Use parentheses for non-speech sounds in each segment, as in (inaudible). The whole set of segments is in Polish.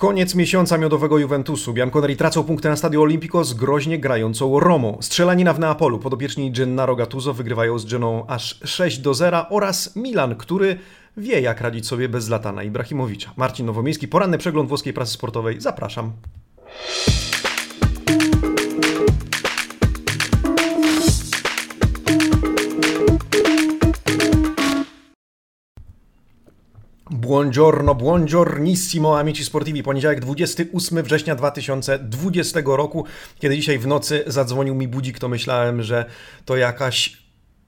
Koniec miesiąca miodowego Juventusu. Bianconeri tracą punkty na Stadio Olimpico z groźnie grającą Romą. Strzelanina w Neapolu. Podobieczni Gennaro Gattuso wygrywają z Geną aż 6 do 0 oraz Milan, który wie jak radzić sobie bez Latana Ibrahimowicza. Marcin Nowomiejski, poranny przegląd włoskiej prasy sportowej. Zapraszam. Buongiorno, buongiornissimo amici sportivi. Poniedziałek 28 września 2020 roku. Kiedy dzisiaj w nocy zadzwonił mi budzik, to myślałem, że to jakaś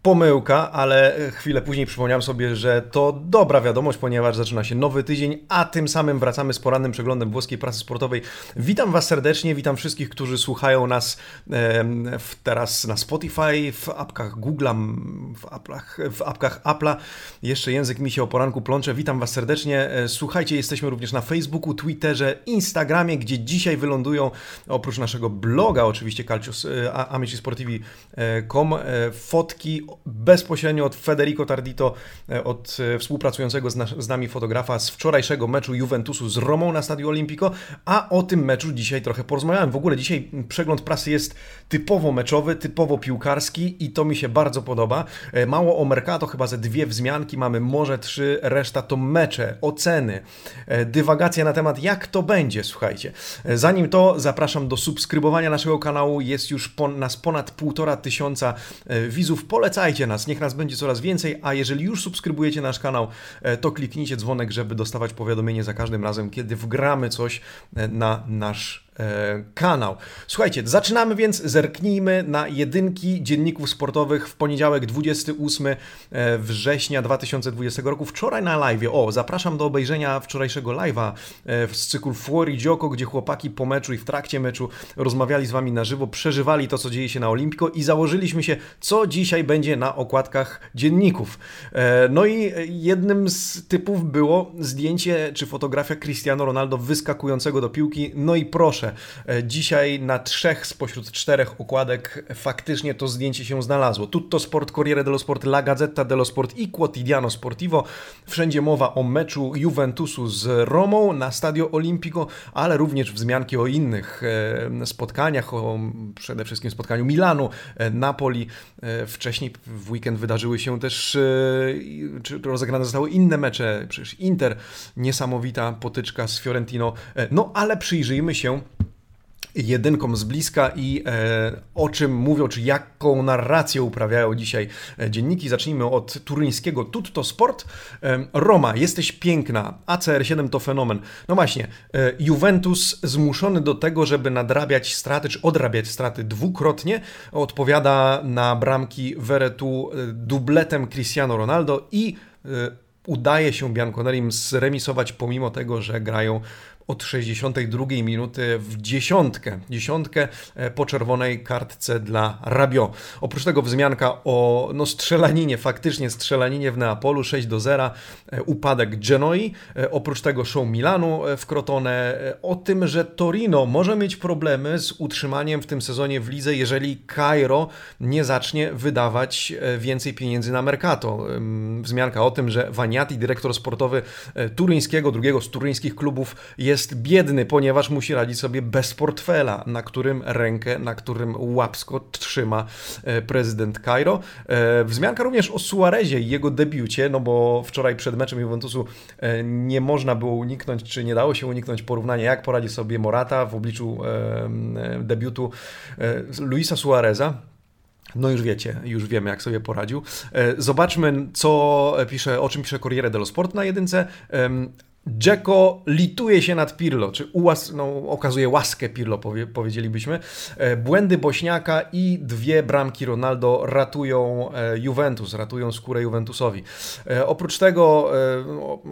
pomyłka, ale chwilę później przypomniałem sobie, że to dobra wiadomość, ponieważ zaczyna się nowy tydzień, a tym samym wracamy z porannym przeglądem włoskiej prasy sportowej. Witam Was serdecznie, witam wszystkich, którzy słuchają nas w, teraz na Spotify, w apkach Google'a, w, apkach, w apkach Apple'a. Jeszcze język mi się o poranku plącze. Witam Was serdecznie. E, słuchajcie, jesteśmy również na Facebooku, Twitterze, Instagramie, gdzie dzisiaj wylądują oprócz naszego bloga, oczywiście Calcius, e, amicisportivi.com, e, fotki bezpośrednio od Federico Tardito, e, od e, współpracującego z, z, nami fotografa z wczorajszego meczu Juventusu z Romą na Stadio Olimpico, a o tym meczu dzisiaj trochę porozmawiałem. W ogóle dzisiaj przegląd prasy jest typowo meczowy, typowo piłkarski i to mi się bardzo podoba. E, mało o Mercato, chyba ze dwie wzmianki mamy, może trzy, reszta to mecze, oceny, dywagacja na temat jak to będzie, słuchajcie. Zanim to, zapraszam do subskrybowania naszego kanału, jest już nas ponad półtora tysiąca widzów, polecam Polecajcie nas, niech nas będzie coraz więcej, a jeżeli już subskrybujecie nasz kanał, e, to kliknijcie dzwonek, żeby dostawać powiadomienie za każdym razem, kiedy wgramy coś e, na nasz kanał. Słuchajcie, zaczynamy więc, zerknijmy na jedynki dzienników sportowych w poniedziałek 28 e, września 2020 roku. Wczoraj na live. O, zapraszam do obejrzenia wczorajszego live'a e, z cyklu Fuori Gioco, gdzie chłopaki po meczu i w trakcie meczu rozmawiali z wami na żywo, przeżywali to, co dzieje się na Olimpico i założyliśmy się, co dzisiaj będzie na okładkach dzienników. No i jednym z typów było zdjęcie czy fotografia Cristiano Ronaldo wyskakującego do piłki. No i proszę, proszę, e, dzisiaj na trzech spośród czterech okładek faktycznie to zdjęcie się znalazło. Tutto Sport, Corriere dello Sport, La Gazzetta dello Sport i Quotidiano Sportivo. Wszędzie mowa o meczu Juventusu z Romą na Stadio Olimpico, ale również wzmianki o innych e, spotkaniach, o przede wszystkim spotkaniu Milanu, e, Napoli. Wcześniej w weekend wydarzyły się też, czy rozegrane zostały inne mecze, przecież Inter, niesamowita potyczka z Fiorentino. No ale przyjrzyjmy się jedynką z bliska i e, o czym mówią, czy jaką narrację uprawiają dzisiaj e, dzienniki. Zacznijmy od turyńskiego Tutto Sport. E, Roma, jesteś piękna. ACR7 to fenomen. No właśnie, Juventus zmuszony do tego, żeby nadrabiać straty, czy odrabiać straty dwukrotnie, odpowiada na bramki Veretu dubletem Cristiano Ronaldo i udaje się Bianconerim zremisować pomimo tego, że grają od 62 minuty w dziesiątkę. Dziesiątkę e, po czerwonej kartce dla Rabio. Oprócz tego wzmianka o no, strzelaninie, faktycznie strzelaninie w Neapolu 6 do 0, e, upadek Genoi. E, oprócz tego show Milanu w Crotone. O tym, że Torino może mieć problemy z utrzymaniem w tym sezonie w lidze, jeżeli Cairo nie zacznie wydawać więcej pieniędzy na Mercato. Wzmianka o tym, że Vaniati, dyrektor sportowy turyńskiego, drugiego z turyńskich klubów, jest jest biedny, ponieważ musi radzić sobie bez portfela, na którym rękę, na którym łapsko trzyma e, prezydent Cairo. E, wzmianka również o Suarezie i jego debiucie, no bo wczoraj przed meczem Juventusu e, nie można było uniknąć, czy nie dało się uniknąć porównania, jak poradzi sobie Morata w obliczu debiutu Luisa Suareza. No już wiecie, już wiemy jak sobie poradził. Zobaczmy, co pisze, o czym pisze Corriere dello Sport na jedynce. Dzeko lituje się nad Pirlo, czy ułas, no, okazuje łaskę Pirlo, powie, powiedzielibyśmy. E, błędy Bośniaka i dwie bramki Ronaldo ratują e, Juventus, ratują skórę Juventusowi. E, oprócz tego,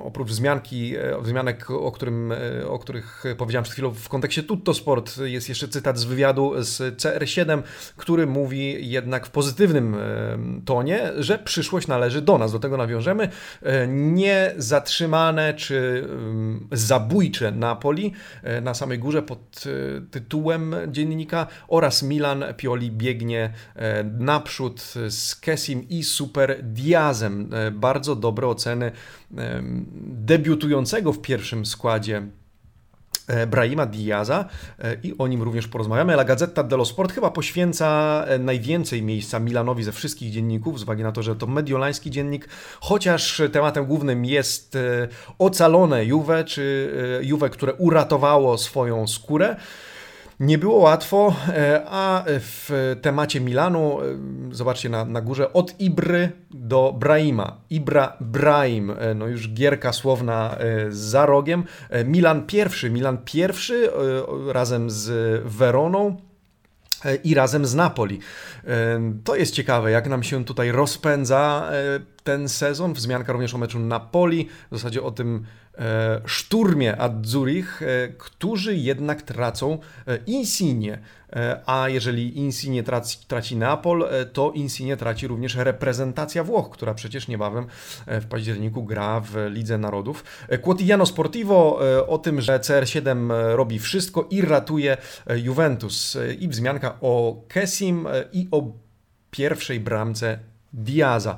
oprócz wzmianki, wzmianek, o, którym, o których powiedziałem przed chwilą w kontekście Tutto Sport, jest jeszcze cytat z wywiadu z CR7, który mówi jednak w pozytywnym tonie, że przyszłość należy do nas. Do tego nawiążemy. Nie zatrzymane czy zabójcze Napoli e, na samej górze pod e, tytułem dziennika oraz Milan Pioli biegnie e, naprzód z Kesim i Super Diazem. Bardzo dobre oceny debiutującego w pierwszym składzie Brahima Diaza e, i o nim również porozmawiamy. La Gazzetta dello Sport chyba poświęca e, najwięcej miejsca Milanowi ze wszystkich dzienników, z uwagi na to, że to mediolański dziennik, chociaż tematem głównym jest ocalone Juve, czy Juve, które uratowało swoją skórę. Nie było łatwo, e, a w temacie Milanu, e, zobaczcie na, na górze, od Ibry do Brahima. Ibra Brahim, e, no już gierka słowna za rogiem. Milan pierwszy, Milan pierwszy razem z Weroną i razem z Napoli. To jest ciekawe, jak nam się tutaj rozpędza ten sezon. Wzmianka również o meczu Napoli, w zasadzie o tym E, szturmie Zurich, e, którzy jednak tracą e, Insigne. A jeżeli Insigne traci, traci Neapol, to Insigne traci również reprezentacja Włoch, która przecież niebawem w październiku gra w Lidze Narodów. Quotidiano Sportivo o tym, że CR7 robi wszystko i ratuje Juventus. I wzmianka o Kessim i o pierwszej bramce Diaza.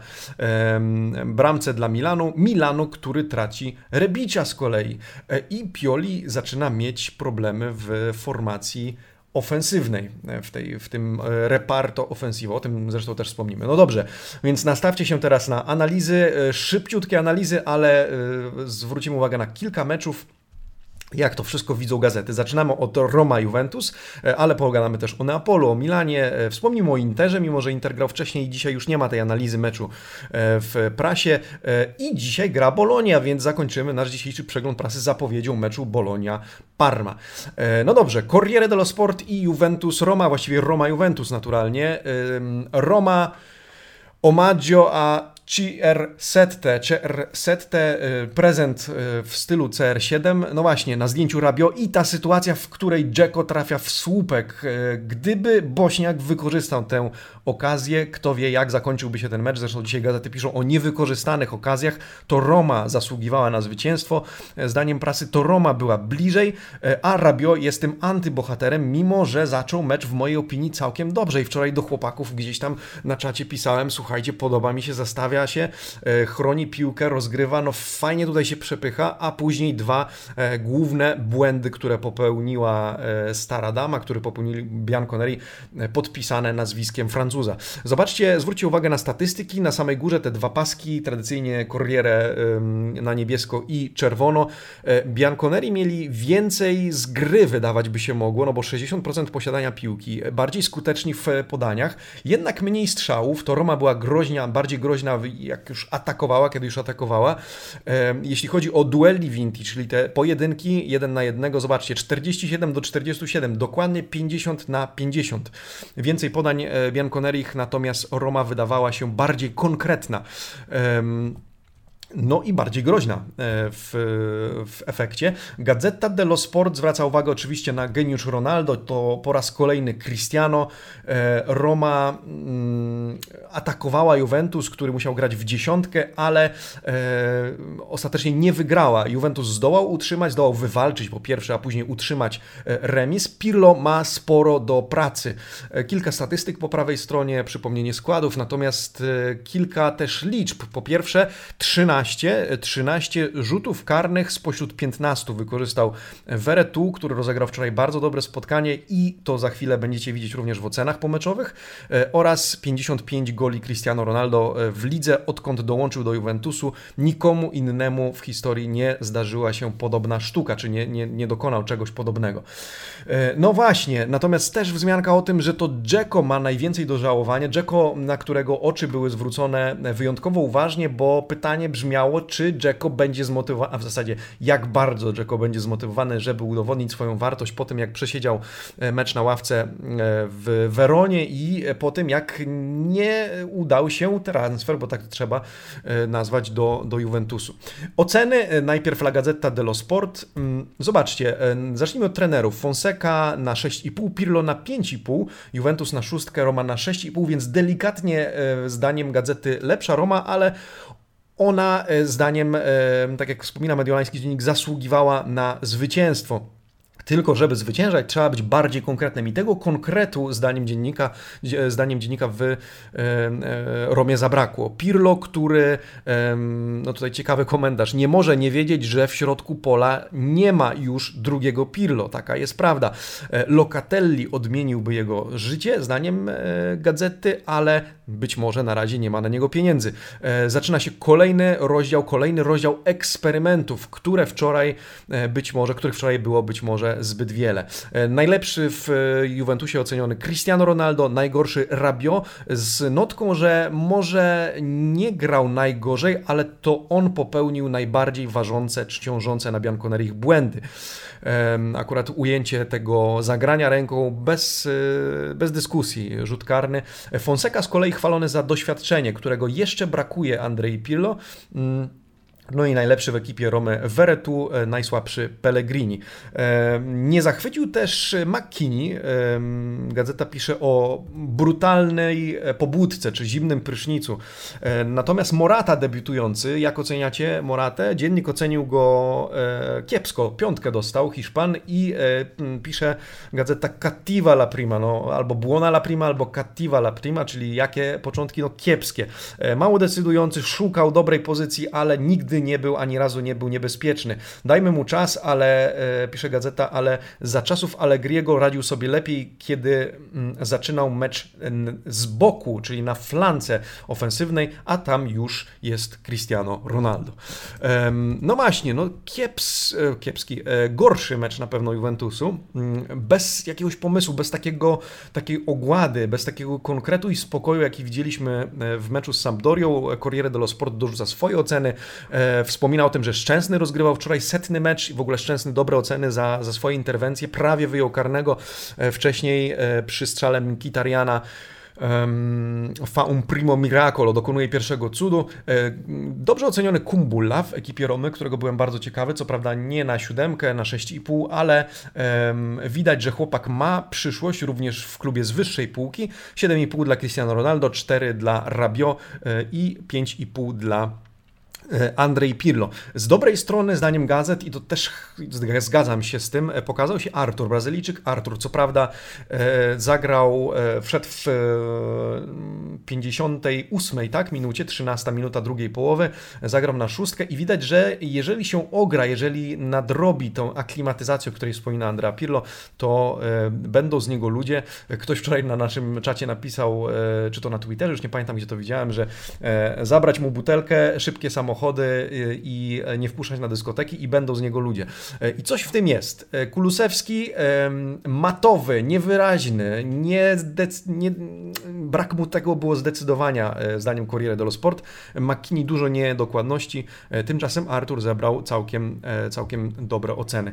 Bramce dla Milanu. Milanu, który traci Rebicia z kolei. E, I Pioli zaczyna mieć problemy w formacji ofensywnej, e, w, tej, w tym e, reparto ofensivo, o tym zresztą też wspomnimy. No dobrze, więc nastawcie się teraz na analizy, szybciutkie analizy, ale zwrócimy uwagę na kilka meczów, jak to wszystko widzą gazety. Zaczynamy od Roma Juventus, e, ale pogadamy też o Neapolu, o Milanie. E, wspomnimy o Interze, mimo że Inter grał wcześniej i dzisiaj już nie ma tej analizy meczu e, w prasie. I dzisiaj gra Bolonia, więc zakończymy nasz dzisiejszy przegląd prasy zapowiedzią meczu Bolonia-Parma. No dobrze, Corriere dello Sport i Juventus Roma, właściwie Roma Juventus naturalnie. Roma Omaggio a CR7, CR7 y, prezent y, w stylu CR7, no właśnie, na zdjęciu Rabio i ta sytuacja, w której Dzeko trafia w słupek. Y, gdyby Bośniak wykorzystał tę okazję, kto wie jak zakończyłby się ten mecz, zresztą dzisiaj gazety piszą o niewykorzystanych okazjach, to Roma zasługiwała na zwycięstwo. Zdaniem prasy to Roma była bliżej, a Rabio jest tym antybohaterem, mimo że zaczął mecz w mojej opinii całkiem dobrze i wczoraj do chłopaków gdzieś tam na czacie pisałem, słuchajcie, podoba mi się, zastawia się, e, chroni piłkę, rozgrywa, no fajnie tutaj się przepycha, a później dwa e, główne błędy, które popełniła e, stara dama, które popełnili Bianconeri, podpisane nazwiskiem Francuza. Zobaczcie, zwróćcie uwagę na statystyki, na samej górze te dwa paski, tradycyjnie Corriere na niebiesko i czerwono. Bianconeri mieli więcej z gry, wydawać by się mogło, no bo 60% posiadania piłki, bardziej skuteczni w podaniach, jednak mniej strzałów, to Roma była groźnia, bardziej groźna jak już atakowała, kiedy już atakowała. Jeśli chodzi o duel divinity, czyli te pojedynki jeden na jednego, zobaczcie, 47 do 47, dokładnie 50 na 50. Więcej podań e, Bianconerich, natomiast Roma wydawała się bardziej konkretna no i bardziej groźna e, w, w efekcie. Gazeta dello Sport zwraca uwagę oczywiście na geniusz Ronaldo, to po raz kolejny Cristiano. E, Roma mm, atakowała Juventus, który musiał grać w dziesiątkę, ale e, ostatecznie nie wygrała. Juventus zdołał utrzymać, zdołał wywalczyć po pierwsze, a później utrzymać remis. Pirlo ma sporo do pracy. Kilka statystyk po prawej stronie, przypomnienie składów, natomiast kilka też liczb. Po pierwsze 13 13, 13 rzutów karnych spośród 15 wykorzystał Veretu, który rozegrał wczoraj bardzo dobre spotkanie i to za chwilę będziecie widzieć również w ocenach pomeczowych e, oraz 55 goli Cristiano Ronaldo e, w lidze, odkąd dołączył do Juventusu. Nikomu innemu w historii nie zdarzyła się podobna sztuka, czy nie, nie, nie dokonał czegoś podobnego. E, no właśnie, natomiast też wzmianka o tym, że to Dzeko ma najwięcej do żałowania. Dzeko, na którego oczy były zwrócone wyjątkowo uważnie, bo pytanie brzmi brzmiało, czy Jacko będzie zmotywowany, a w zasadzie jak bardzo Jacko będzie zmotywowany, żeby udowodnić swoją wartość po tym, jak przesiedział e, mecz na ławce e, w Weronie i po tym, jak nie udał się transfer, bo tak trzeba e, nazwać, do, do Juventusu. Oceny najpierw La Gazzetta dello Sport. Mm, zobaczcie, zacznijmy od trenerów. Fonseca na 6,5, Pirlo na 5,5, Juventus na 6, Roma na 6,5, więc delikatnie zdaniem gazety lepsza Roma, ale ona, e, zdaniem, e, tak jak wspomina mediolański dziennik, zasługiwała na zwycięstwo. Tylko żeby zwyciężać, trzeba być bardziej konkretnym. I tego konkretu, zdaniem dziennika, zdaniem dziennika w e, Romie zabrakło. Pirlo, który, e, no tutaj ciekawy komentarz, nie może nie wiedzieć, że w środku pola nie ma już drugiego Pirlo. Taka jest prawda. E, Locatelli odmieniłby jego życie, zdaniem e, gazety, ale być może na razie nie ma na niego pieniędzy. E, zaczyna się kolejny rozdział, kolejny rozdział eksperymentów, które wczoraj być może, których wczoraj było być może zbyt wiele. E, najlepszy w e, Juventusie oceniony Cristiano Ronaldo, najgorszy Rabio z notką, że może nie grał najgorzej, ale to on popełnił najbardziej ważące czy ciążące na Bianconerich błędy. Akurat ujęcie tego zagrania ręką bez, e, bez dyskusji, rzut karny. Fonseca z kolei chwalony za doświadczenie, którego jeszcze brakuje Andrei Pirlo. No i najlepszy w ekipie Rome Veretu, e, najsłabszy Pellegrini. E, nie zachwycił też McKinney. E, gazeta pisze o brutalnej pobudce czy zimnym prysznicu. Natomiast Morata debiutujący, jak oceniacie Moratę? Dziennik ocenił go kiepsko. Piątkę dostał Hiszpan i pisze gazeta Cattiva la prima, no, albo Buona la prima, albo Cattiva la prima, czyli jakie początki? No kiepskie. Mało decydujący, szukał dobrej pozycji, ale nigdy nie był, ani razu nie był niebezpieczny. Dajmy mu czas, ale, e, pisze gazeta, ale za czasów Allegriego radził sobie lepiej, kiedy mm, zaczynał mecz z boku, czyli na flance ofensywnej, a tam już jest Cristiano Ronaldo. No właśnie, no kieps, e, kiepski, e, gorszy mecz na pewno Juventusu, mm, bez jakiegoś pomysłu, bez takiego, takiej ogłady, bez takiego konkretu i spokoju, jaki widzieliśmy w meczu z Sampdorią. Corriere dello Sport dorzuca swoje oceny. Wspomina o tym, że Szczęsny rozgrywał wczoraj setny mecz i w ogóle Szczęsny dobre oceny za, za swoje interwencje. Prawie wyjął karnego e, wcześniej e, przy strzale Kitariana. Fa un primo miracolo dokonuje pierwszego cudu. E, dobrze oceniony Kumbulla w ekipie Romy, którego byłem bardzo ciekawy, co prawda nie na siódemkę, na 6,5, ale widać, że chłopak ma przyszłość również w klubie z wyższej półki. 7,5 dla Cristiano Ronaldo, 4 dla Rabio i 5,5 dla E, Andrzej Pirlo. Z dobrej strony, zdaniem gazet, i to też zgadzam się z tym, e, pokazał się Artur, Brazylijczyk. Artur, co prawda, e, zagrał, wszedł w 58, tak, minucie, 13 minuta drugiej połowy, zagrał na szóstkę i widać, że jeżeli się ogra, jeżeli nadrobi tą aklimatyzację, o której wspomina Andrea Pirlo, to będą z niego ludzie. Ktoś wczoraj na naszym czacie napisał, czy to na Twitterze, już nie pamiętam, gdzie to widziałem, że zabrać mu butelkę, szybkie samochody, samochody y, i nie wpuszczać na dyskoteki i będą z niego ludzie. E, I coś w tym jest. E, Kulusewski matowy, niewyraźny, nie, nie brak mu tego było zdecydowania e, zdaniem Corriere dello Sport. McKinney dużo niedokładności, tymczasem Artur zebrał całkiem, całkiem dobre oceny.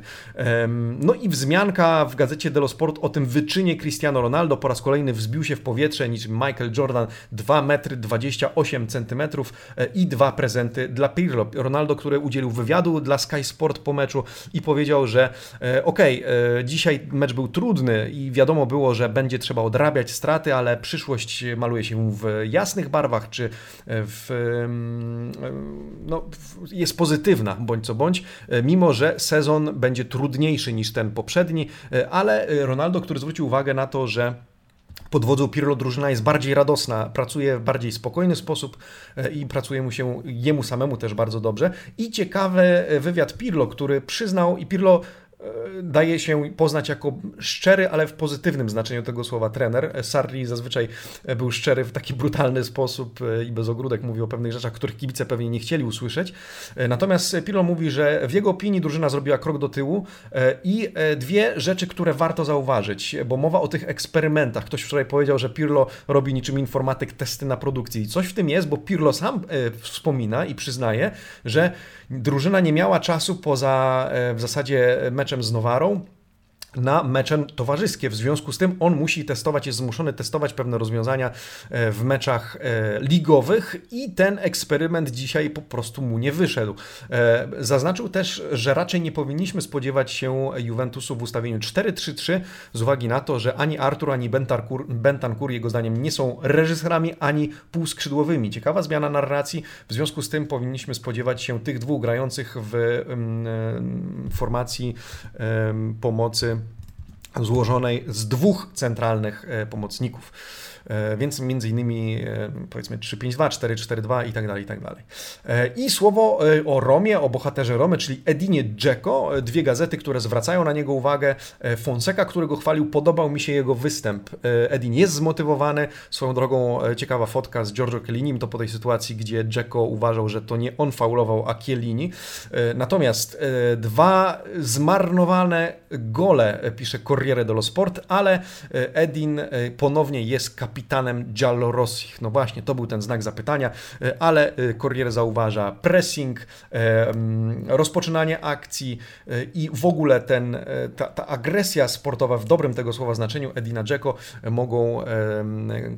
No i wzmianka w gazecie dello Sport o tym wyczynie Cristiano Ronaldo po raz kolejny wzbił się w powietrze niż Michael Jordan 2 metry 28 centymetrów i dwa prezenty dla Pirlo. Ronaldo, który udzielił wywiadu dla Sky Sport po meczu i powiedział, że e, okej, okay, e, dzisiaj mecz był trudny i wiadomo było, że będzie trzeba odrabiać straty, ale przyszłość maluje się w jasnych barwach, czy w, mm, no, jest pozytywna, bądź co bądź, e, mimo że sezon będzie trudniejszy niż ten poprzedni, ale Ronaldo, który zwrócił uwagę na to, że pod wodzą Pirlo drużyna jest bardziej radosna, pracuje w bardziej spokojny sposób e, i pracuje mu się jemu samemu też bardzo dobrze. I ciekawy e, wywiad Pirlo, który przyznał i Pirlo daje się poznać jako szczery, ale w pozytywnym znaczeniu tego słowa trener. Sarri zazwyczaj był szczery w taki (laughs) brutalny sposób e, i bez ogródek mówił o pewnych rzeczach, których kibice pewnie nie chcieli usłyszeć. E, natomiast Pirlo mówi, że w jego opinii drużyna zrobiła krok do tyłu i dwie rzeczy, które warto zauważyć, bo mowa o tych eksperymentach. Ktoś wczoraj powiedział, że Pirlo robi niczym informatyk testy na produkcji. Coś w tym jest, bo Pirlo sam wspomina i przyznaje, że drużyna nie miała czasu poza w zasadzie meczem meczem z Nowarą na mecze towarzyskie. W związku z tym on musi testować, jest zmuszony testować pewne rozwiązania e, w meczach e, ligowych i ten eksperyment dzisiaj po prostu mu nie wyszedł. E, zaznaczył też, że raczej nie powinniśmy spodziewać się Juventusu w ustawieniu 4-3-3 z uwagi na to, że ani Artur, ani Bentancur jego zdaniem nie są reżyserami, ani półskrzydłowymi. Ciekawa zmiana narracji, w związku z tym powinniśmy spodziewać się tych dwóch grających w formacji pomocy złożonej z dwóch centralnych e, pomocników. E, więc między innymi e, powiedzmy 352, 442 i tak dalej, i tak dalej. I słowo o Romie, o bohaterze Romy, czyli Edinie Dzeko, dwie gazety, które zwracają na niego uwagę. Fonseca, którego chwalił, podobał mi się jego występ. Edin jest zmotywowany, swoją drogą ciekawa fotka z Giorgio Chiellinim, to po tej sytuacji, gdzie Dzeko uważał, że to nie on faulował, a Chiellini. Natomiast dwa zmarnowane gole, pisze Corriere dello Sport, ale Edin ponownie jest kapitanem Giallorossich. No właśnie, to był ten znak zapytania, e, ale e, Corriere zauważa pressing, e, rozpoczynanie akcji i w ogóle ten, ta, ta agresja sportowa w dobrym tego słowa znaczeniu Edina Dzeko mogą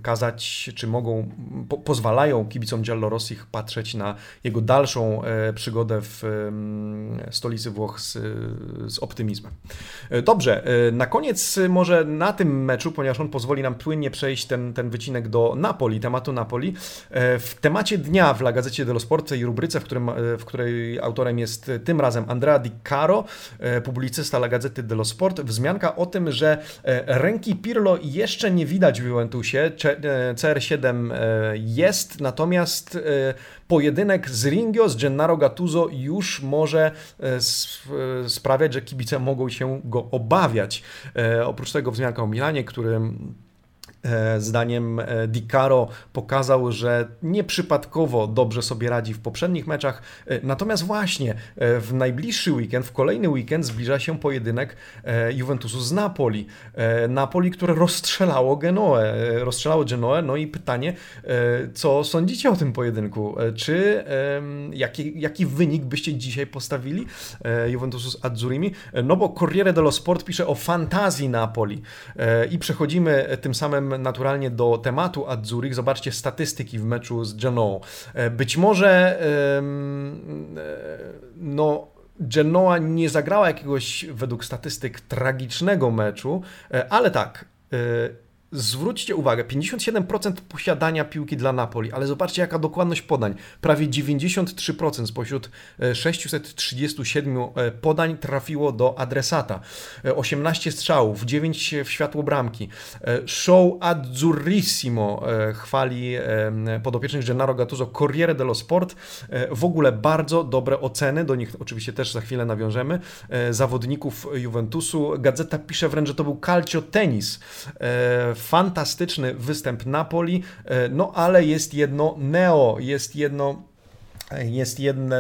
kazać, czy mogą, po, pozwalają kibicom Giallorossich patrzeć na jego dalszą przygodę w stolicy Włoch z, z optymizmem. Dobrze, na koniec może na tym meczu, ponieważ on pozwoli nam płynnie przejść ten ten, wycinek do Napoli, tematu Napoli. E, w temacie dnia w La Gazzecie dello Sport i rubryce, w, którym, e, w której autorem jest tym razem Andrea Di Caro, e, publicysta La Gazzety dello Sport, wzmianka o tym, że ręki Pirlo jeszcze nie widać w Juventusie. CR7 jest, natomiast pojedynek z Ringio, z Gennaro Gattuso już może sprawiać, że kibice mogą się go obawiać. Oprócz tego wzmianka o Milanie, który E, zdaniem e, Di Caro pokazał, że nieprzypadkowo dobrze sobie radzi w poprzednich meczach. E, natomiast właśnie w najbliższy weekend, w kolejny weekend zbliża się pojedynek Juventusu z Napoli. Napoli, które rozstrzelało Genoę, rozstrzelało Genoę, no i pytanie, co sądzicie o tym pojedynku? Czy jaki, jaki wynik byście dzisiaj postawili Juventusu z Azzurimi? No bo Corriere dello Sport pisze o fantazji Napoli i przechodzimy tym samym naturalnie do tematu Adzurich. Zobaczcie statystyki w meczu z Genoa. E, być może e, no, Genoa nie zagrała jakiegoś według statystyk tragicznego meczu, e, ale tak, Zwróćcie uwagę, 57% posiadania piłki dla Napoli, ale zobaczcie jaka dokładność podań. Prawie 93% spośród 637 e, e, podań trafiło do adresata. 18 e, strzałów, 9 w światło bramki. Show Azzurrissimo chwali podopiecznych Gennaro Gattuso Corriere dello Sport. W ogóle bardzo dobre oceny, do nich oczywiście też za chwilę nawiążemy, zawodników Juventusu. Gazeta pisze wręcz, że to był calcio tenis fantastyczny występ Napoli, e, no ale jest jedno neo, jest jedno jest jeden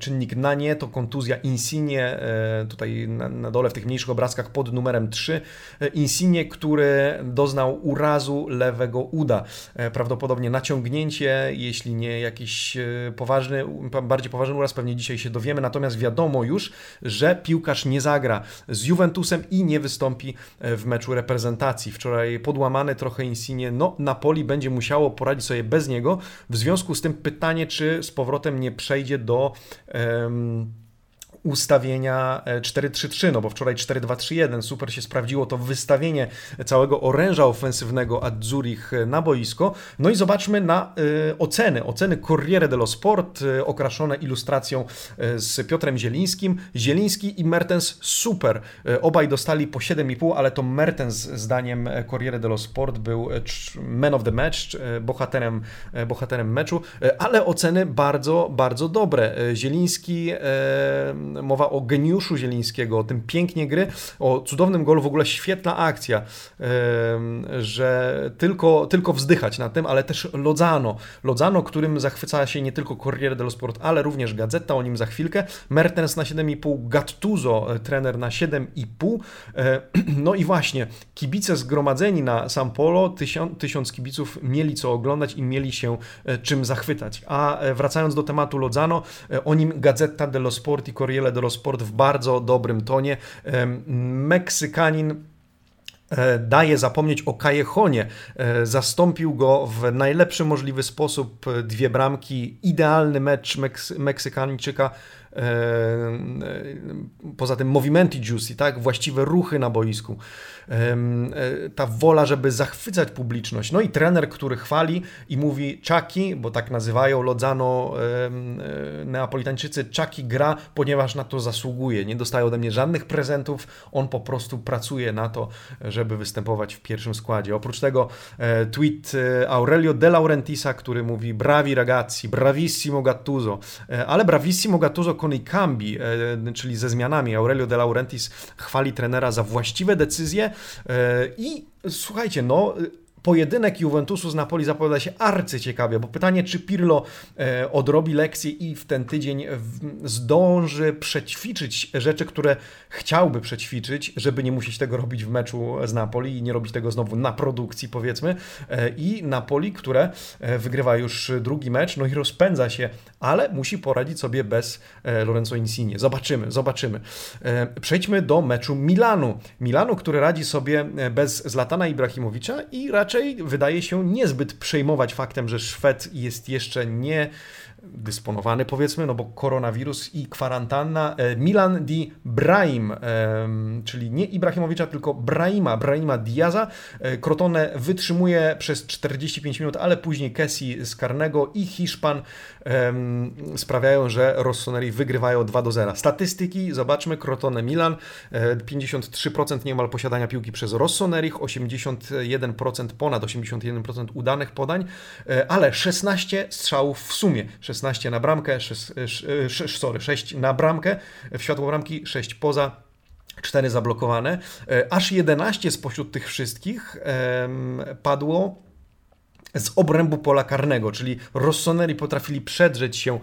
czynnik na nie, to kontuzja Insigne, e, tutaj na, dole w tych mniejszych obrazkach pod numerem 3. E, Insigne, który doznał urazu lewego uda. E, prawdopodobnie naciągnięcie, jeśli nie jakiś poważny, bardziej poważny uraz, pewnie dzisiaj się dowiemy. Natomiast wiadomo już, że piłkarz nie zagra z Juventusem i nie wystąpi w meczu reprezentacji. Wczoraj podłamany trochę Insigne, no Napoli będzie musiało poradzić sobie bez niego. W związku z tym pytanie, czy z powrotem nie przejdzie do. Um, ustawienia 4-3-3, e, no bo wczoraj 4-2-3-1, super się sprawdziło to wystawienie całego oręża ofensywnego Azzurich e, na boisko. No i zobaczmy na y, oceny. Oceny Corriere dello Sport, y, okraszone ilustracją z Piotrem Zielińskim. Zieliński i Mertens super. Obaj dostali po 7,5, ale to Mertens zdaniem Corriere dello Sport był man of the match, bohaterem, bohaterem meczu, ale oceny bardzo, bardzo dobre. Zieliński mowa o geniuszu Zielińskiego, o tym pięknie gry, o cudownym golu, w ogóle świetna akcja, że tylko, tylko wzdychać na tym, ale też Lodzano. Lodzano, którym zachwyca się nie tylko Corriere dello Sport, ale również Gazeta, o nim za chwilkę. Mertens na 7,5, Gattuso, e, trener na 7,5. E, (clears throat) no i właśnie, kibice zgromadzeni na San Polo, tysiąc, tysiąc kibiców mieli co oglądać i mieli się e, czym zachwytać. A wracając do tematu Lodzano, o nim Gazeta dello Sport i Corriere Corriere dello Sport w bardzo dobrym tonie. Meksykanin E, daje zapomnieć o Kajechonie. E, zastąpił go w najlepszy możliwy sposób. Dwie bramki, idealny mecz Meks Meksykańczyka. E, poza tym movimenti juicy, tak? właściwe ruchy na boisku. E, ta wola, żeby zachwycać publiczność. No i trener, który chwali i mówi Czaki, bo tak nazywają Lodzano e, Neapolitańczycy, Czaki gra, ponieważ na to zasługuje. Nie dostaje ode mnie żadnych prezentów, on po prostu pracuje na to, żeby występować w pierwszym składzie. Oprócz tego tweet Aurelio De Laurentisa, który mówi bravi ragazzi, bravissimo Gattuso, ale bravissimo Gattuso con i cambi, czyli ze zmianami. Aurelio De Laurentiis chwali trenera za właściwe decyzje e, i słuchajcie, no pojedynek Juventusu z Napoli zapowiada się arcyciekawie, bo pytanie, czy Pirlo e, odrobi lekcję i w ten tydzień zdąży przećwiczyć rzeczy, które chciałby przećwiczyć, żeby nie musieć tego robić w meczu z Napoli i nie robić tego znowu na produkcji, powiedzmy. E, I Napoli, które e, wygrywa już drugi mecz, no i rozpędza się, ale musi poradzić sobie bez Lorenzo Insigne. Zobaczymy, zobaczymy. Przejdźmy do meczu Milanu. Milanu, który radzi sobie bez Zlatana Ibrahimowicza i raczej raczej wydaje się niezbyt przejmować faktem, że Szwed jest jeszcze nie dysponowany, powiedzmy, no bo koronawirus i kwarantanna. E, Milan di Brahim, czyli nie Ibrahimowicza, tylko Brahima, Brahima Diaza. E, Crotone wytrzymuje przez 45 minut, ale później Kessi z karnego i Hiszpan sprawiają, że Rossoneri wygrywają 2 do 0. Statystyki, zobaczmy, Crotone Milan, 53% e, niemal posiadania piłki przez Rossonerich, 81%, ponad 81% udanych podań, ale 16 strzałów w sumie. 16 na bramkę, 6, 6, sorry, 6 na bramkę, w światło bramki 6 poza, 4 zablokowane. E, aż 11 spośród tych wszystkich padło z obrębu pola karnego, czyli Rossoneri potrafili przedrzeć się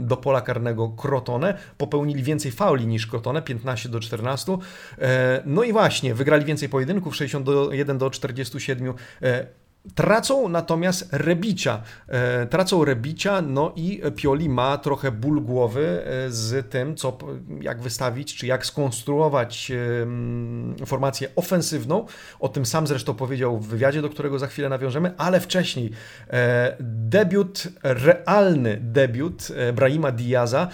do pola karnego Crotone, popełnili więcej fauli niż Crotone, 15 do 14. E, no i właśnie, wygrali więcej pojedynków, 61 do 47. Tracą natomiast Rebicia. E, tracą Rebicia, no i Pioli ma trochę ból głowy e, z tym, co, jak wystawić, czy jak skonstruować formację ofensywną. O tym sam zresztą powiedział w wywiadzie, do którego za chwilę nawiążemy, ale wcześniej e, debiut, realny debiut Brahima Diaza.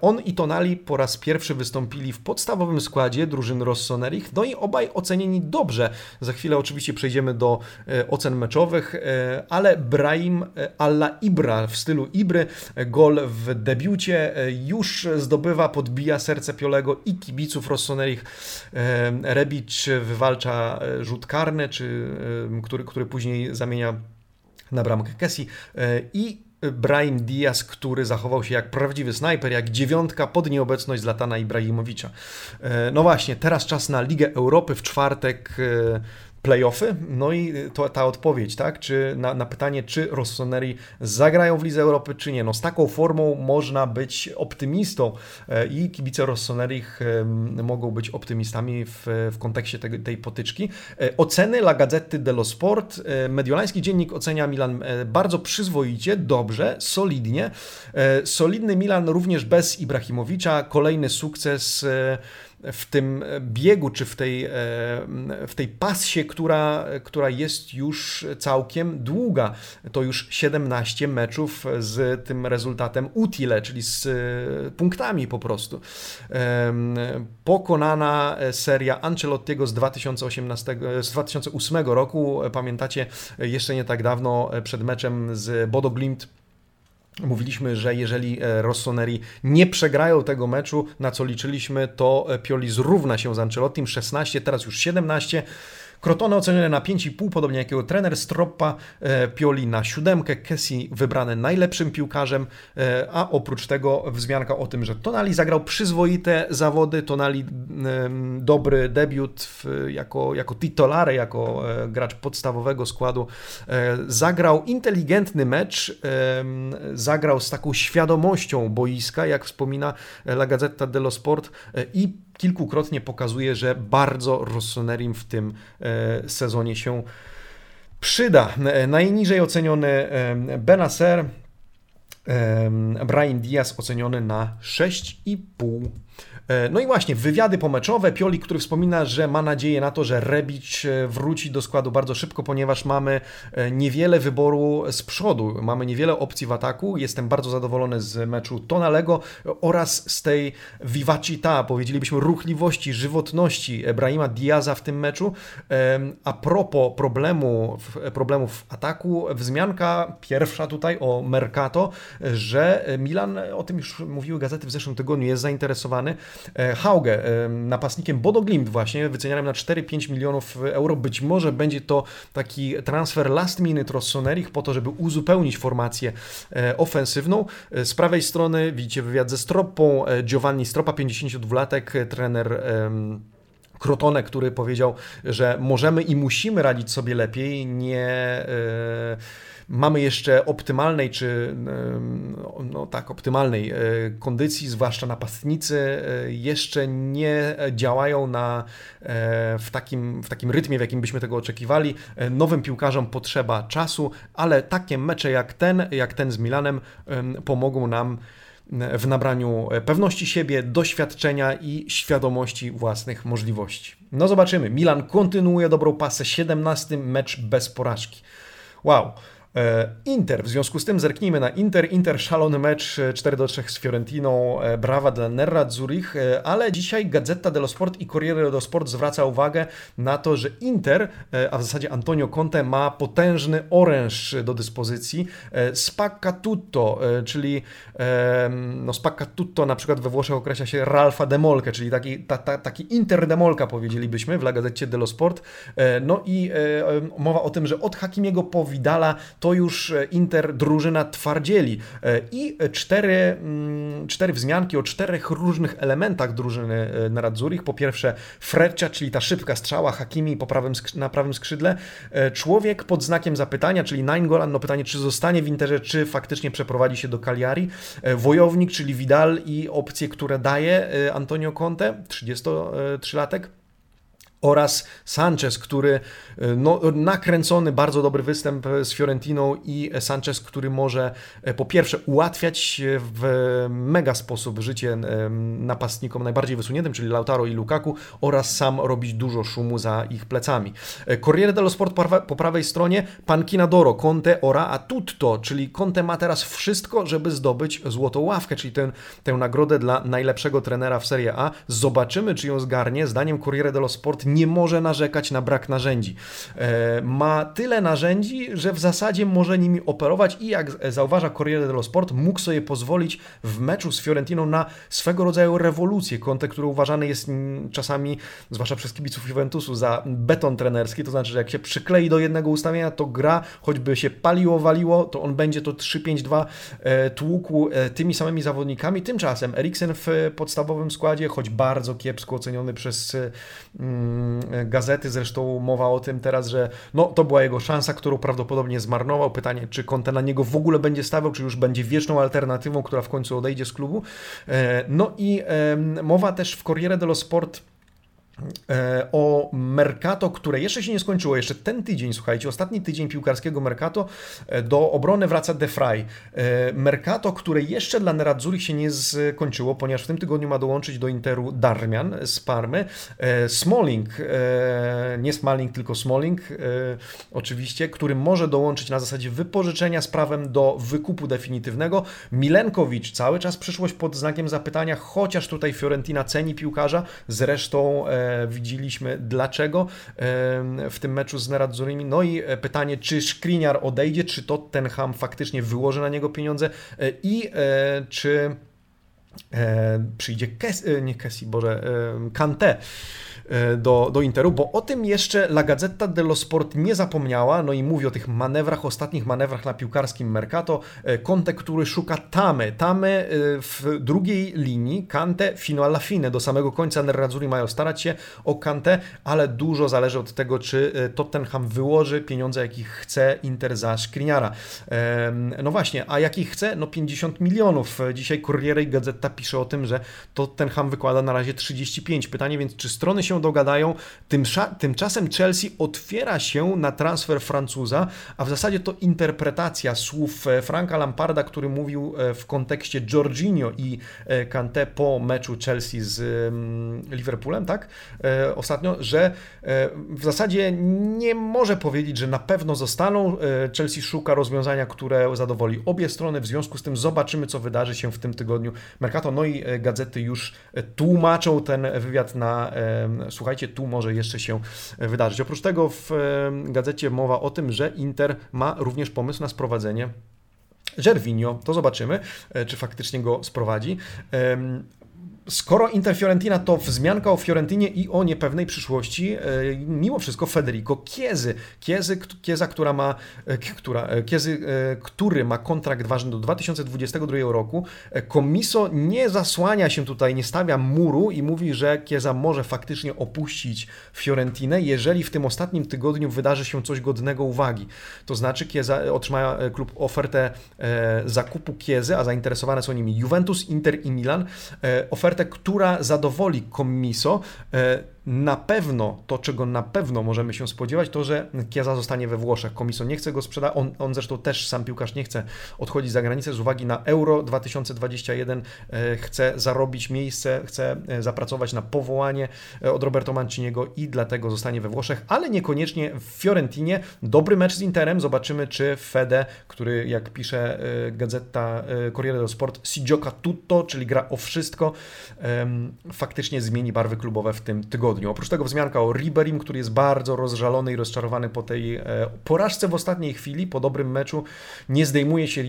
On i Tonali po raz pierwszy wystąpili w podstawowym składzie drużyn Rossonerich, no i obaj ocenieni dobrze. Za chwilę oczywiście przejdziemy do ocen ocen meczowych, e, ale Brahim e, Alla Ibra w stylu Ibry, e, gol w debiucie, już zdobywa, podbija serce Piolego i kibiców Rossonerich. Rebic wywalcza rzut karny, czy, który, który później zamienia na bramkę Kessi i Brahim Diaz, który zachował się jak prawdziwy snajper, jak dziewiątka pod nieobecność Zlatana Ibrahimowicza. No właśnie, teraz czas na Ligę Europy w czwartek playoffy. No i to, ta odpowiedź, tak? Czy na, na, pytanie, czy Rossoneri zagrają w Lidze Europy, czy nie. No z taką formą można być optymistą e, i kibice Rossonerich mogą być optymistami w, w kontekście tej, tej potyczki. E, oceny La Gazzetta dello Sport. E, mediolański dziennik ocenia Milan bardzo przyzwoicie, dobrze, solidnie. Solidny Milan również bez Ibrahimowicza. Kolejny sukces w tym biegu, czy w tej, e, w tej pasie, która, która jest już całkiem długa. To już 17 meczów z tym rezultatem utile, czyli z e, punktami po prostu. Pokonana seria Ancelottiego z 2018, z 2008 roku. Pamiętacie, jeszcze nie tak dawno przed meczem z Bodo Glimt Mówiliśmy, że jeżeli e, Rossoneri nie przegrają tego meczu, na co liczyliśmy, to e, Pioli zrówna się z Ancelottim 16, teraz już 17. Crotone ocenione na 5,5, podobnie jak jego trener Stroppa, e, Pioli na siódemkę, Kessi wybrany najlepszym piłkarzem, e, a oprócz tego wzmianka o tym, że Tonali zagrał przyzwoite zawody, Tonali dobry debiut jako, jako titolare, jako e, gracz podstawowego składu, zagrał inteligentny mecz, zagrał z taką świadomością boiska, jak wspomina La Gazzetta dello Sport i kilkukrotnie pokazuje, że bardzo Rossonerim w tym e, sezonie się przyda. E, najniżej oceniony e, Benacer Brian Diaz oceniony na 6,5 E, no i właśnie, wywiady pomeczowe. Pioli, który wspomina, że ma nadzieję na to, że Rebic e, wróci do składu bardzo szybko, ponieważ mamy e, niewiele wyboru z przodu. Mamy niewiele opcji w ataku. Jestem bardzo zadowolony z meczu Tonalego oraz z tej vivacità, powiedzielibyśmy ruchliwości, żywotności Brahima Diaza w tym meczu. A propos problemu, problemów w ataku, wzmianka pierwsza tutaj o Mercato, że Milan, o tym już mówiły gazety w zeszłym tygodniu, jest zainteresowany E, Hauge, e, napastnikiem Bodo Glimt właśnie, wycenianym na 4-5 milionów euro. Być może będzie to taki transfer last minute Rossonerich po to, żeby uzupełnić formację e, ofensywną. Z prawej strony widzicie wywiad ze Stropą, Giovanni Stropa, 52-latek, trener Krotone, który powiedział, że możemy i musimy radzić sobie lepiej, nie mamy jeszcze optymalnej, czy no tak, optymalnej e, kondycji, zwłaszcza napastnicy, e, jeszcze nie działają na, e, w, takim, w takim rytmie, w jakim byśmy tego oczekiwali. Nowym piłkarzom potrzeba czasu, ale takie mecze jak ten, jak ten z Milanem pomogą nam w nabraniu pewności siebie, doświadczenia i świadomości własnych możliwości. No zobaczymy. Milan kontynuuje dobrą pasę, 17 mecz bez porażki. Wow. E, Inter, w związku z tym zerknijmy na Inter. Inter szalony mecz 4 do 3 z Fiorentiną, e, brawa dla Nerra Zurich, e, ale dzisiaj Gazeta dello Sport i Corriere dello Sport zwraca uwagę na to, że Inter, a w zasadzie Antonio Conte ma potężny oręż do dyspozycji. Spacca tutto, czyli no spacca tutto na przykład we Włoszech określa się Ralfa Demolke, czyli taki, ta, ta, taki Inter Demolka powiedzielibyśmy w La Gazecie dello Sport. No i mowa o tym, że od Hakimiego po Vidala to już e, Inter drużyna twardzieli. E, I cztery, mm, cztery wzmianki o czterech różnych elementach drużyny e, na Zurich. Po pierwsze Freccia, czyli ta szybka strzała Hakimi po prawym, na prawym skrzydle. Człowiek pod znakiem zapytania, czyli Nainggolan, no pytanie, czy zostanie w Interze, czy faktycznie przeprowadzi się do Cagliari. Wojownik, czyli Vidal i opcje, które daje Antonio Conte, 33-latek oraz Sanchez, który e, no, nakręcony, bardzo dobry występ z Fiorentiną i Sanchez, który może e, po pierwsze ułatwiać w mega sposób życie napastnikom najbardziej wysuniętym, czyli Lautaro i Lukaku oraz sam robić dużo szumu za ich plecami. E, Corriere dello Sport po prawej stronie Pankina Doro, Conte ora a tutto, czyli Conte ma teraz wszystko, żeby zdobyć złotą ławkę, czyli ten, tę nagrodę dla najlepszego trenera w Serie A. Zobaczymy, czy ją zgarnie. Zdaniem Corriere dello Sport nie może narzekać na brak narzędzi. E, ma tyle narzędzi, że w zasadzie może nimi operować i jak zauważa Corriere dello Sport, mógł sobie pozwolić w meczu z Fiorentiną na swego rodzaju rewolucję. Conte, który uważany jest czasami, zwłaszcza przez kibiców Juventusu, za beton trenerski, to znaczy, że jak się przyklei do jednego ustawienia, to gra, choćby się paliło, waliło, to on będzie to 3-5-2 e, tłukł e, tymi samymi zawodnikami. Tymczasem Eriksen w podstawowym składzie, choć bardzo kiepsko oceniony przez mm, gazety, zresztą mowa o tym teraz, że no, to była jego szansa, którą prawdopodobnie zmarnował. Pytanie, czy Conte na niego w ogóle będzie stawiał, czy już będzie wieczną alternatywą, która w końcu odejdzie z klubu. E, no i mowa też w Corriere dello Sport o Mercato, które jeszcze się nie skończyło, jeszcze ten tydzień, słuchajcie, ostatni tydzień piłkarskiego Mercato, e, do obrony wraca De Frey. E, Mercato, które jeszcze dla Nerazzurich się nie skończyło, ponieważ w tym tygodniu ma dołączyć do Interu Darmian z Parmy. Smalling, nie Smalling, tylko Smalling, oczywiście, który może dołączyć na zasadzie wypożyczenia z prawem do wykupu definitywnego. Milenkowicz, cały czas przyszłość pod znakiem zapytania, chociaż tutaj Fiorentina ceni piłkarza, zresztą widzieliśmy dlaczego w tym meczu z Neradzurimi. No i e, pytanie, czy Skriniar odejdzie, czy Tottenham faktycznie wyłoży na niego pieniądze e, i e, przyjdzie Kes, nie Kessi, Boże, Kante E, do, do Interu, bo o tym jeszcze La Gazzetta dello Sport nie zapomniała, no i mówi o tych manewrach, ostatnich manewrach na piłkarskim Mercato. E, Conte, który szuka Tamy. Tamy e, w drugiej linii, Kante fino alla fine, do samego końca Nerazzurri mają starać się o Kante, ale dużo zależy od tego, czy Tottenham wyłoży pieniądze, jakich chce Inter za Skriniara. No właśnie, a jakich chce? No 50 milionów. Dzisiaj Corriere i Gazeta pisze o tym, że Tottenham wykłada na razie 35. Pytanie więc, czy strony się dogadają? tymczasem Chelsea otwiera się na transfer Francuza, a w zasadzie to interpretacja słów e, Franka Lamparda, który mówił e, w kontekście Jorginho i e, Kanté po meczu Chelsea z mm, Liverpoolem, tak? Ostatnio, że w zasadzie nie może powiedzieć, że na pewno zostaną. Chelsea szuka rozwiązania, które zadowoli obie strony. W związku z tym zobaczymy, co wydarzy się w tym tygodniu. Mercato, no i gazety już tłumaczą ten wywiad na słuchajcie, tu może jeszcze się wydarzyć. Oprócz tego w gazecie mowa o tym, że Inter ma również pomysł na sprowadzenie Gervinho, to zobaczymy, e, czy faktycznie go sprowadzi. Skoro Inter Fiorentina to wzmianka o Fiorentinie i o niepewnej przyszłości, e, mimo wszystko Federico Kiezy. Kiezy Kieza, która ma, e, która, e, Kiezy, który ma kontrakt ważny do 2022 roku. Komiso nie zasłania się tutaj, nie stawia muru i mówi, że Kieza może faktycznie opuścić Fiorentinę, jeżeli w tym ostatnim tygodniu wydarzy się coś godnego uwagi. To znaczy Kieza otrzyma klub ofertę zakupu Kiezy, a zainteresowane są nimi Juventus, Inter i Milan. Ofertę ofertę, która zadowoli Commiso e, na pewno, to czego na pewno możemy się spodziewać, to że Kieza zostanie we Włoszech. Komiso nie chce go sprzedać, on, on zresztą też, sam piłkarz nie chce odchodzić za granicę z uwagi na Euro 2021, e, chce zarobić miejsce, chce e, zapracować na powołanie e, od Roberto Manciniego i dlatego zostanie we Włoszech, ale niekoniecznie w Fiorentinie. Dobry mecz z Interem, zobaczymy czy Fede, który jak pisze gazeta Corriere dello Sport, si gioca tutto, czyli gra o wszystko, faktycznie zmieni barwy klubowe w tym tygodniu Oprócz tego wzmianka o Riberim, który jest bardzo rozżalony i rozczarowany po tej e, porażce w ostatniej chwili, po dobrym meczu. Nie zdejmuje się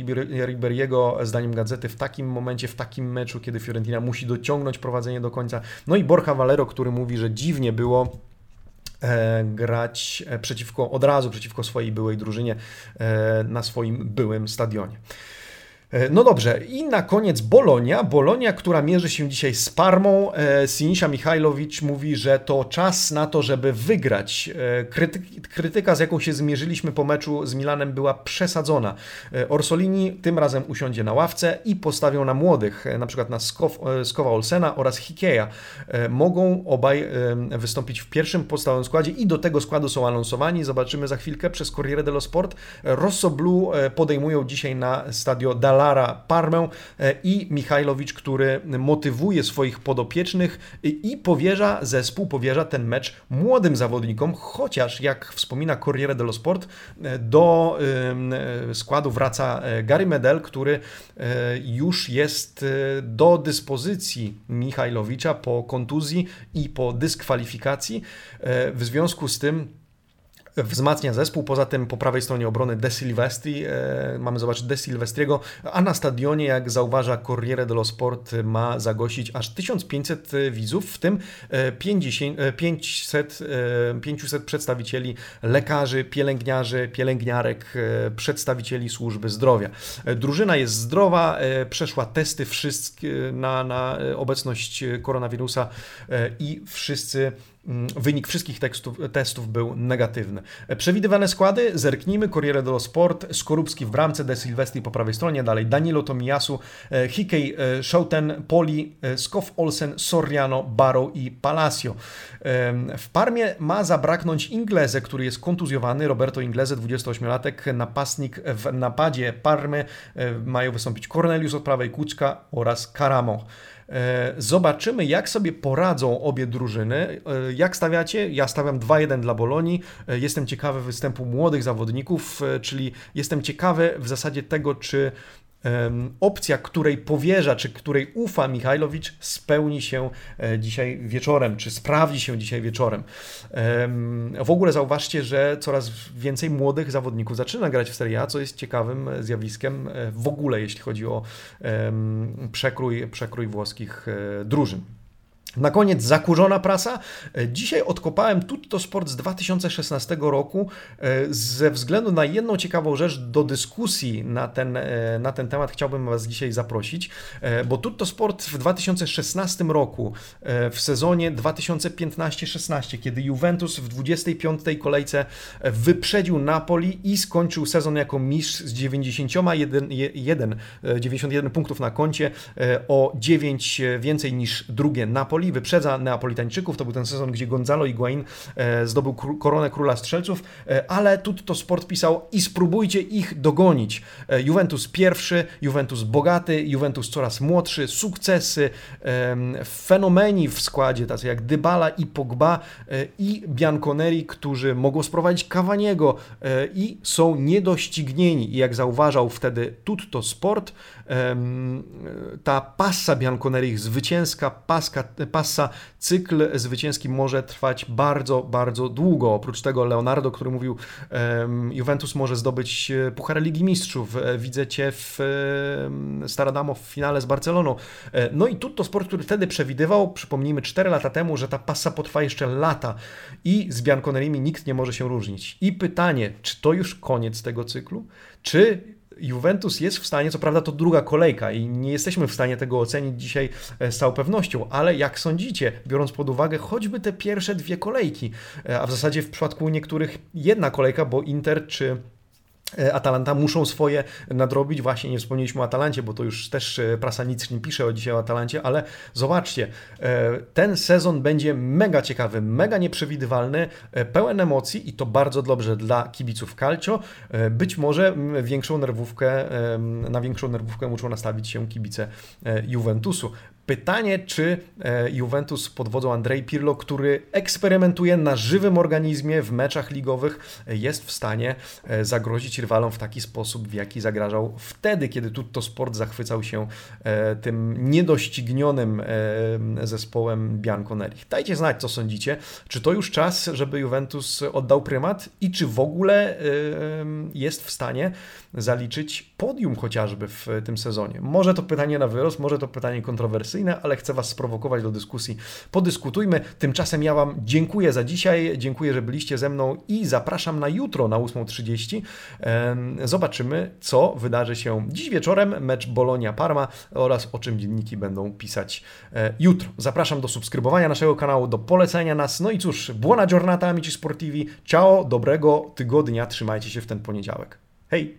Riberiego, zdaniem gazety, w takim momencie, w takim meczu, kiedy Fiorentina musi dociągnąć prowadzenie do końca. No i Borja Valero, który mówi, że dziwnie było e, grać e, przeciwko, od razu przeciwko swojej byłej drużynie na swoim byłym stadionie. E, no dobrze, i na koniec Bolonia. Bolonia, która mierzy się dzisiaj z Parmą. E, Sinisia Michajlowicz mówi, że to czas na to, żeby wygrać. E, krytyka, z jaką się zmierzyliśmy po meczu z Milanem, była przesadzona. Orsolini tym razem usiądzie na ławce i postawią na młodych, na przykład na Skow, Skowa Olsena oraz Hikeja. Mogą obaj wystąpić w pierwszym podstawowym składzie i do tego składu są anonsowani. Zobaczymy za chwilkę przez Corriere dello Sport. Rosso Blue podejmują dzisiaj na stadio Dalla Lara Parmę e, i Michajlowicz, który motywuje swoich podopiecznych i powierza zespół, powierza ten mecz młodym zawodnikom, chociaż jak wspomina Corriere dello Sport, e, do e, składu wraca Gary Medel, który już jest do dyspozycji Michajlowicza po kontuzji i po dyskwalifikacji. W związku z tym wzmacnia zespół. Poza tym po prawej stronie obrony De Silvestri, e, mamy zobaczyć De Silvestriego, a na stadionie, jak zauważa Corriere dello Sport, ma zagościć aż 1500 widzów, w tym 50, 500, 500 przedstawicieli lekarzy, pielęgniarzy, pielęgniarek, e, przedstawicieli służby zdrowia. E, drużyna jest zdrowa, przeszła testy wszystkie na, na obecność koronawirusa i wszyscy wynik wszystkich tekstów, testów był negatywny. Przewidywane składy, zerknijmy, Corriere dello Sport, Skorupski w bramce, De Silvestri po prawej stronie, dalej Danilo Tomiyasu, e, Hickey, e, Schouten, Poli, e, Skow Olsen, Soriano, Barrow i Palacio. W Parmie ma zabraknąć Ingleze, który jest kontuzjowany, Roberto Ingleze, 28-latek, napastnik w napadzie Parmy, mają wystąpić Cornelius od prawej, Kuczka oraz Karamo. E, zobaczymy, jak sobie poradzą obie drużyny. E, jak stawiacie? Ja stawiam 2-1 dla Bolonii. E, jestem ciekawy występu młodych zawodników, czyli jestem ciekawy w zasadzie tego, czy opcja, której powierza, czy której ufa Michajlowicz, spełni się e, dzisiaj wieczorem, czy sprawdzi się dzisiaj wieczorem. W ogóle zauważcie, że coraz więcej młodych zawodników zaczyna grać w Serie A, co jest ciekawym zjawiskiem e, w ogóle, jeśli chodzi o przekrój, przekrój włoskich e, drużyn. Na koniec zakurzona prasa. E, dzisiaj odkopałem Tutto Sport z 2016 roku e, ze względu na jedną ciekawą rzecz do dyskusji na ten, e, na ten temat chciałbym Was dzisiaj zaprosić, bo Tutto Sport w 2016 roku w sezonie 2015-16, kiedy Juventus w 25 kolejce wyprzedził Napoli i skończył sezon jako mistrz z 91, 91 punktów na koncie o 9 więcej niż drugie Napoli Napoli, wyprzedza Neapolitańczyków. To był ten sezon, gdzie Gonzalo Higuain e, zdobył koronę króla strzelców, e, ale Tutto Sport pisał i spróbujcie ich dogonić. E, Juventus pierwszy, Juventus bogaty, Juventus coraz młodszy, sukcesy, fenomeni w składzie, tacy jak Dybala i Pogba i Bianconeri, którzy mogą sprowadzić Cavaniego i są niedoścignieni. I jak zauważał wtedy Tutto Sport, ta passa Bianconeri, zwycięska paska, passa, cykl zwycięski może trwać bardzo, bardzo długo. Oprócz tego Leonardo, który mówił, Juventus może zdobyć e, Puchar Ligi Mistrzów, e, widzę Cię w Staradamo w finale z Barceloną. E, no i Tutto Sport, który wtedy przewidywał, przypomnijmy 4 lata temu, że ta passa potrwa jeszcze lata i z Bianconerimi nikt nie może się różnić. I pytanie, czy to już koniec tego cyklu? Czy Juventus jest w stanie, co prawda to druga kolejka i nie jesteśmy w stanie tego ocenić dzisiaj e, z całą pewnością, ale jak sądzicie, biorąc pod uwagę choćby te pierwsze dwie kolejki, e, a w zasadzie w przypadku niektórych jedna kolejka, bo Inter czy Atalanta muszą swoje nadrobić. Właśnie nie wspomnieliśmy o Atalancie, bo to już też e, prasa nic nie pisze o dzisiaj o Atalancie, ale zobaczcie, e, ten sezon będzie mega ciekawy, mega nieprzewidywalny, pełen emocji i to bardzo dobrze dla kibiców Calcio. Być może większą nerwówkę, na większą nerwówkę muszą nastawić się kibice Juventusu. Pytanie, czy e, Juventus pod wodzą Andrei Pirlo, który eksperymentuje na żywym organizmie w meczach ligowych, jest w stanie e, zagrozić rywalom w taki sposób, w jaki zagrażał wtedy, kiedy Tutto Sport zachwycał się e, tym niedoścignionym zespołem Bianconeri. Dajcie znać, co sądzicie. Czy to już czas, żeby Juventus oddał prymat i czy w ogóle jest w stanie zaliczyć podium chociażby w tym sezonie? Może to pytanie na wyrost, może to pytanie kontrowersyjne, ale chcę Was sprowokować do dyskusji. Podyskutujmy. Tymczasem ja Wam dziękuję za dzisiaj, dziękuję, że byliście ze mną i zapraszam na jutro na 8.30. Zobaczymy, co wydarzy się dziś wieczorem, mecz Bolonia-Parma oraz o czym dzienniki będą pisać e, jutro. Zapraszam do subskrybowania naszego kanału, do polecenia nas. No i cóż, buona giornata amici sportivi. Ciao, dobrego tygodnia, trzymajcie się w ten poniedziałek. Hej!